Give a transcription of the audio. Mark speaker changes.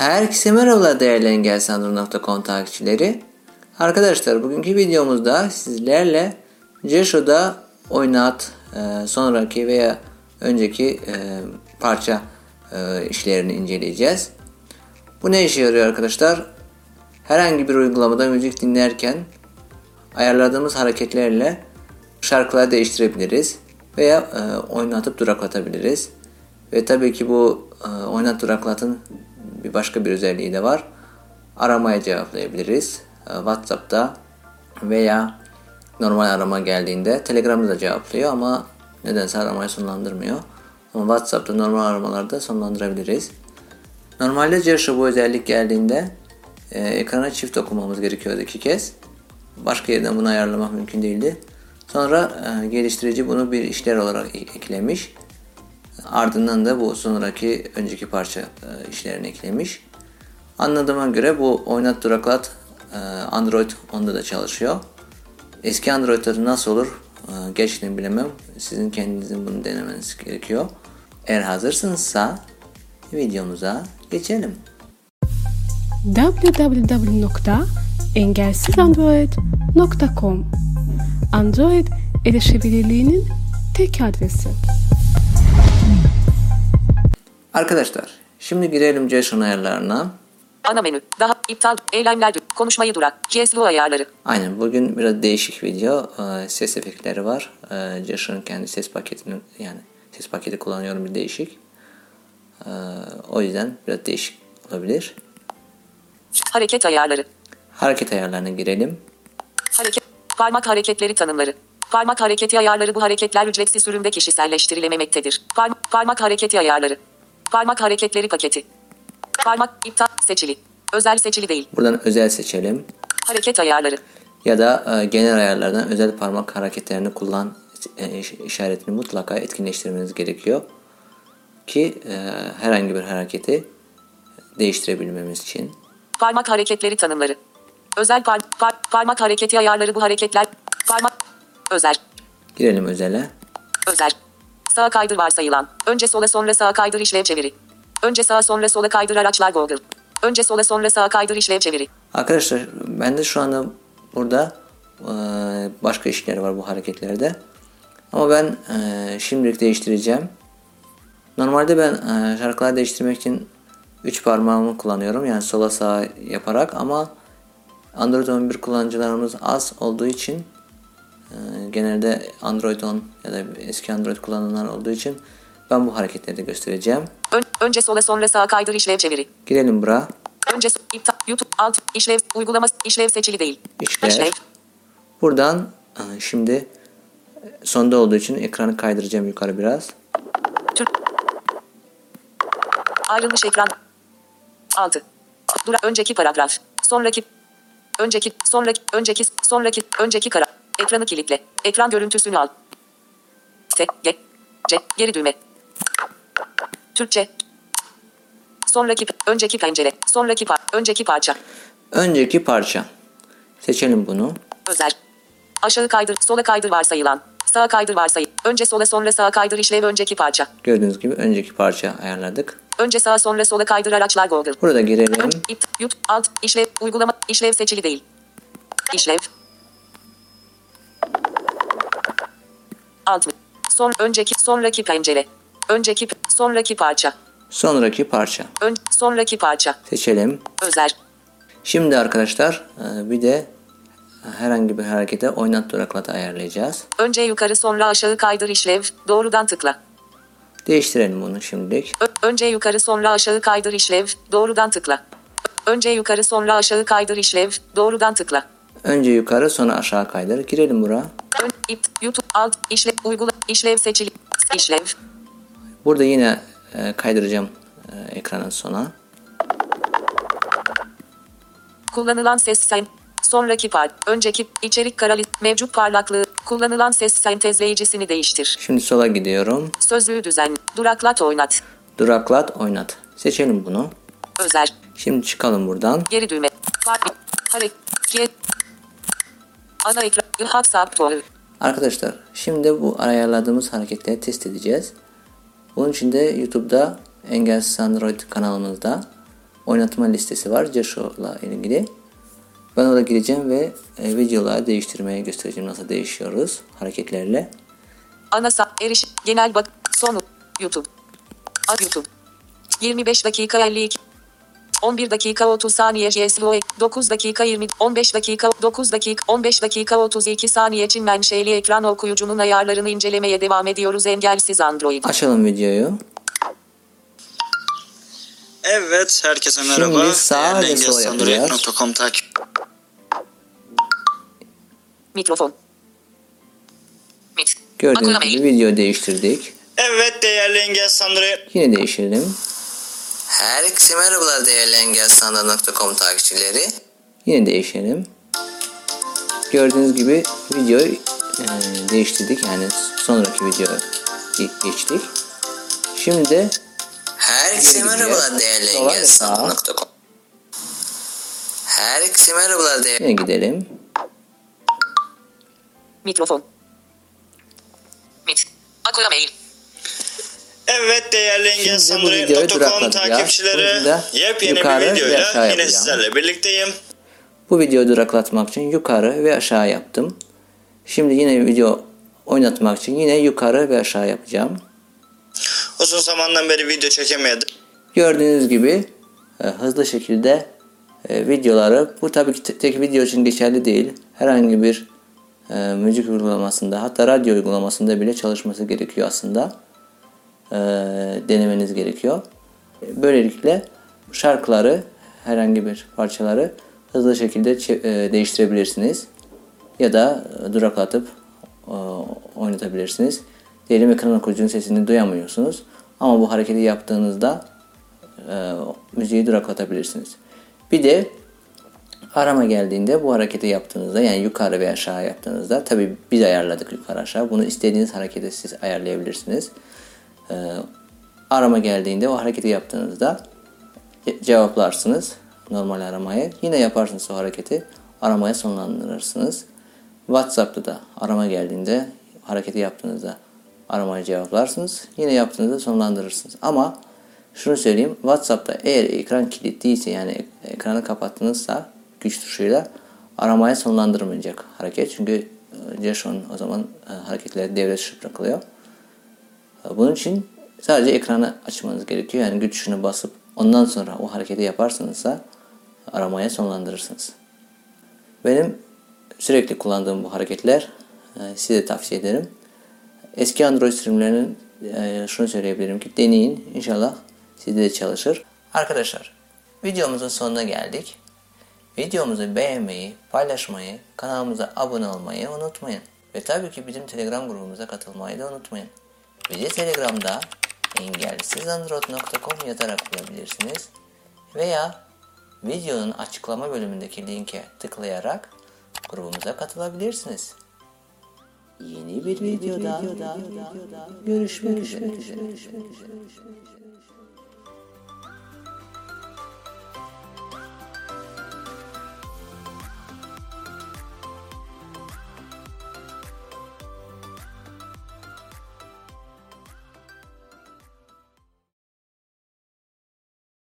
Speaker 1: Herkese merhabalar değerli engelsandro.com takipçileri. Arkadaşlar bugünkü videomuzda sizlerle Jesho'da oynat e, sonraki veya önceki e, parça e, işlerini inceleyeceğiz. Bu ne işe yarıyor arkadaşlar? Herhangi bir uygulamada müzik dinlerken ayarladığımız hareketlerle şarkıları değiştirebiliriz veya e, oynatıp duraklatabiliriz. Ve tabii ki bu e, oynat duraklatın bir başka bir özelliği de var. Aramaya cevaplayabiliriz. E, WhatsApp'ta veya normal arama geldiğinde Telegram'da da cevaplıyor ama nedense aramayı sonlandırmıyor. Ama WhatsApp'ta normal aramalarda sonlandırabiliriz. Normalde Cersei bu özellik geldiğinde e, ekrana çift okumamız gerekiyordu iki kez. Başka yerden bunu ayarlamak mümkün değildi. Sonra e, geliştirici bunu bir işler olarak eklemiş. Ardından da bu sonraki önceki parça e, işlerini eklemiş. Anladığıma göre bu oynat duraklat e, Android onda da çalışıyor. Eski Android'de nasıl olur e, gerçekten bilemem. Sizin kendinizin bunu denemeniz gerekiyor. Eğer hazırsınızsa videomuza geçelim.
Speaker 2: www.engelsizandroid.com Android erişebilirliğinin tek adresi.
Speaker 1: Arkadaşlar şimdi girelim JSON ayarlarına.
Speaker 3: Ana menü. Daha iptal. Eylemler. Konuşmayı durak. GSLO ayarları.
Speaker 1: Aynen bugün biraz değişik video. Ee, ses efektleri var. Ee, JSON'un kendi ses paketini yani ses paketi kullanıyorum bir değişik. Ee, o yüzden biraz değişik olabilir.
Speaker 3: Hareket ayarları.
Speaker 1: Hareket ayarlarına girelim.
Speaker 3: Hareket. Parmak hareketleri tanımları. Parmak hareketi ayarları bu hareketler ücretsiz sürümde kişiselleştirilememektedir. Parm parmak hareketi ayarları. Parmak hareketleri paketi. Parmak iptal seçili. Özel seçili değil.
Speaker 1: Buradan özel seçelim.
Speaker 3: Hareket ayarları.
Speaker 1: Ya da e, genel ayarlardan özel parmak hareketlerini kullan e, işaretini mutlaka etkinleştirmeniz gerekiyor. Ki e, herhangi bir hareketi değiştirebilmemiz için.
Speaker 3: Parmak hareketleri tanımları. Özel par par parmak hareketi ayarları bu hareketler. Parmak özel.
Speaker 1: Girelim özele.
Speaker 3: Özel. Sağa kaydır varsayılan. Önce sola sonra sağa kaydır işlev çeviri. Önce sağa sonra sola kaydır araçlar Google. Önce sola sonra sağa kaydır işlev çeviri.
Speaker 1: Arkadaşlar ben de şu anda burada başka işler var bu hareketlerde. Ama ben şimdilik değiştireceğim. Normalde ben şarkılar değiştirmek için 3 parmağımı kullanıyorum. Yani sola sağa yaparak ama Android 11 kullanıcılarımız az olduğu için genelde Android 10 ya da eski Android kullananlar olduğu için ben bu hareketleri de göstereceğim.
Speaker 3: Ön, önce sola sonra sağa kaydır işlev çeviri.
Speaker 1: Girelim bura.
Speaker 3: Önce iptal, YouTube alt işlev uygulama işlev seçili değil.
Speaker 1: İşlev. işlev. Buradan şimdi sonda olduğu için ekranı kaydıracağım yukarı biraz.
Speaker 3: Türk. Ayrılmış ekran. 6. Dura önceki paragraf. Sonraki önceki sonraki önceki sonraki önceki kara. Ekranı kilitle. Ekran görüntüsünü al. T, G, C, geri düğme. Türkçe. Sonraki, önceki pencere, sonraki par, önceki parça.
Speaker 1: Önceki parça. Seçelim bunu.
Speaker 3: Özel. Aşağı kaydır, sola kaydır varsayılan. Sağa kaydır varsayı. Önce sola sonra sağa kaydır işlev önceki parça.
Speaker 1: Gördüğünüz gibi önceki parça ayarladık.
Speaker 3: Önce sağa sonra sola kaydır araçlar Google.
Speaker 1: Burada girelim.
Speaker 3: Ön, ip, YouTube, alt, işlev, uygulama, işlev seçili değil. İşlev. Alt. Son, önceki, sonraki pencere. Önceki, sonraki parça.
Speaker 1: Sonraki parça.
Speaker 3: Ön, sonraki parça.
Speaker 1: Seçelim.
Speaker 3: Özel.
Speaker 1: Şimdi arkadaşlar bir de herhangi bir harekete oynat duraklatı ayarlayacağız.
Speaker 3: Önce yukarı sonra aşağı kaydır işlev. Doğrudan tıkla.
Speaker 1: Değiştirelim bunu şimdilik.
Speaker 3: Ö- önce yukarı sonra aşağı kaydır işlev. Doğrudan tıkla. Önce yukarı sonra aşağı kaydır işlev. Doğrudan tıkla.
Speaker 1: Önce yukarı sonra aşağı kaydır. Girelim buraya.
Speaker 3: Ön, ip, YouTube, alt, işlev, uygula, işlev seçili, işlev.
Speaker 1: Burada yine e, kaydıracağım e, ekranın sona.
Speaker 3: Kullanılan ses sen, sonraki part, önceki, içerik karalı, mevcut parlaklığı, kullanılan ses sentezleyicisini değiştir.
Speaker 1: Şimdi sola gidiyorum.
Speaker 3: Sözlüğü düzen, duraklat oynat.
Speaker 1: Duraklat oynat. Seçelim bunu.
Speaker 3: Özel.
Speaker 1: Şimdi çıkalım buradan.
Speaker 3: Geri düğme. Hareket, ana ekran, WhatsApp
Speaker 1: Arkadaşlar şimdi bu ayarladığımız hareketleri test edeceğiz. Bunun için de YouTube'da Engelsiz Android kanalımızda oynatma listesi var Jasho'la ilgili. Ben orada gireceğim ve e, videoları değiştirmeye göstereceğim nasıl değişiyoruz hareketlerle.
Speaker 3: Ana sa- eriş genel bak sonu YouTube. YouTube. 25 dakika 52 11 dakika 30 saniye JSLO 9 dakika 20 15 dakika 9 dakika 15 dakika 32 saniye Çin menşeli ekran okuyucunun ayarlarını incelemeye devam ediyoruz engelsiz Android.
Speaker 1: Açalım videoyu.
Speaker 4: Evet, herkese
Speaker 1: Şimdi
Speaker 4: merhaba.
Speaker 1: sağ
Speaker 4: Değerli
Speaker 1: ve sol
Speaker 4: engelsanduret.com takip.
Speaker 3: Mikrofon. Mit.
Speaker 1: Gördüğünüz gibi video değiştirdik.
Speaker 4: Evet değerli engelsanduret.
Speaker 1: Yine değiştirelim. Herkese merhabalar değerli engelsandan.com takipçileri. Yine değişelim. Gördüğünüz gibi videoyu e, değiştirdik. Yani sonraki videoya ge- geçtik. Şimdi de
Speaker 5: Herkese merhabalar değerli engelsanat.com Herkese merhabalar değerli
Speaker 1: yine gidelim.
Speaker 3: Mikrofon. Mit. Akula mail.
Speaker 4: Evet değerli
Speaker 1: duraklatacağız.
Speaker 4: takipçileri.
Speaker 1: Burada
Speaker 4: Yepyeni
Speaker 1: yukarı
Speaker 4: bir videoyla yine
Speaker 1: yapacağım.
Speaker 4: sizlerle birlikteyim.
Speaker 1: Bu videoyu duraklatmak için yukarı ve aşağı yaptım. Şimdi yine video oynatmak için yine yukarı ve aşağı yapacağım.
Speaker 4: Uzun zamandan beri video çekemedim.
Speaker 1: Gördüğünüz gibi e, hızlı şekilde e, videoları bu tabii ki te- tek video için geçerli değil. Herhangi bir e, müzik uygulamasında hatta radyo uygulamasında bile çalışması gerekiyor aslında. E, denemeniz gerekiyor. Böylelikle şarkıları herhangi bir parçaları hızlı şekilde e, değiştirebilirsiniz. Ya da duraklatıp e, oynatabilirsiniz. Diyelim ekran okuyucunun sesini duyamıyorsunuz. Ama bu hareketi yaptığınızda e, müziği duraklatabilirsiniz. Bir de arama geldiğinde bu hareketi yaptığınızda yani yukarı ve aşağı yaptığınızda tabi biz ayarladık yukarı aşağı. Bunu istediğiniz hareketi siz ayarlayabilirsiniz. E, arama geldiğinde o hareketi yaptığınızda ce- cevaplarsınız normal aramayı. Yine yaparsınız o hareketi. Aramaya sonlandırırsınız. WhatsApp'ta da arama geldiğinde hareketi yaptığınızda aramayı cevaplarsınız. Yine yaptığınızda sonlandırırsınız. Ama şunu söyleyeyim. WhatsApp'ta eğer ekran kilitliyse yani ek- ekranı kapattığınızsa güç tuşuyla aramaya sonlandırmayacak hareket. Çünkü e, Jason'un o zaman e, hareketleri devre dışı bırakılıyor. Bunun için sadece ekranı açmanız gerekiyor. Yani güç tuşuna basıp ondan sonra o hareketi yaparsanızsa aramaya sonlandırırsınız. Benim sürekli kullandığım bu hareketler e, size tavsiye ederim. Eski Android sürümlerinin e, şunu söyleyebilirim ki deneyin. İnşallah sizde de çalışır. Arkadaşlar videomuzun sonuna geldik. Videomuzu beğenmeyi, paylaşmayı, kanalımıza abone olmayı unutmayın. Ve tabii ki bizim Telegram grubumuza katılmayı da unutmayın. Bizi Telegram'da engelsizandroid.com yazarak bulabilirsiniz. Veya videonun açıklama bölümündeki linke tıklayarak grubumuza katılabilirsiniz. Yeni bir videoda görüşmek üzere.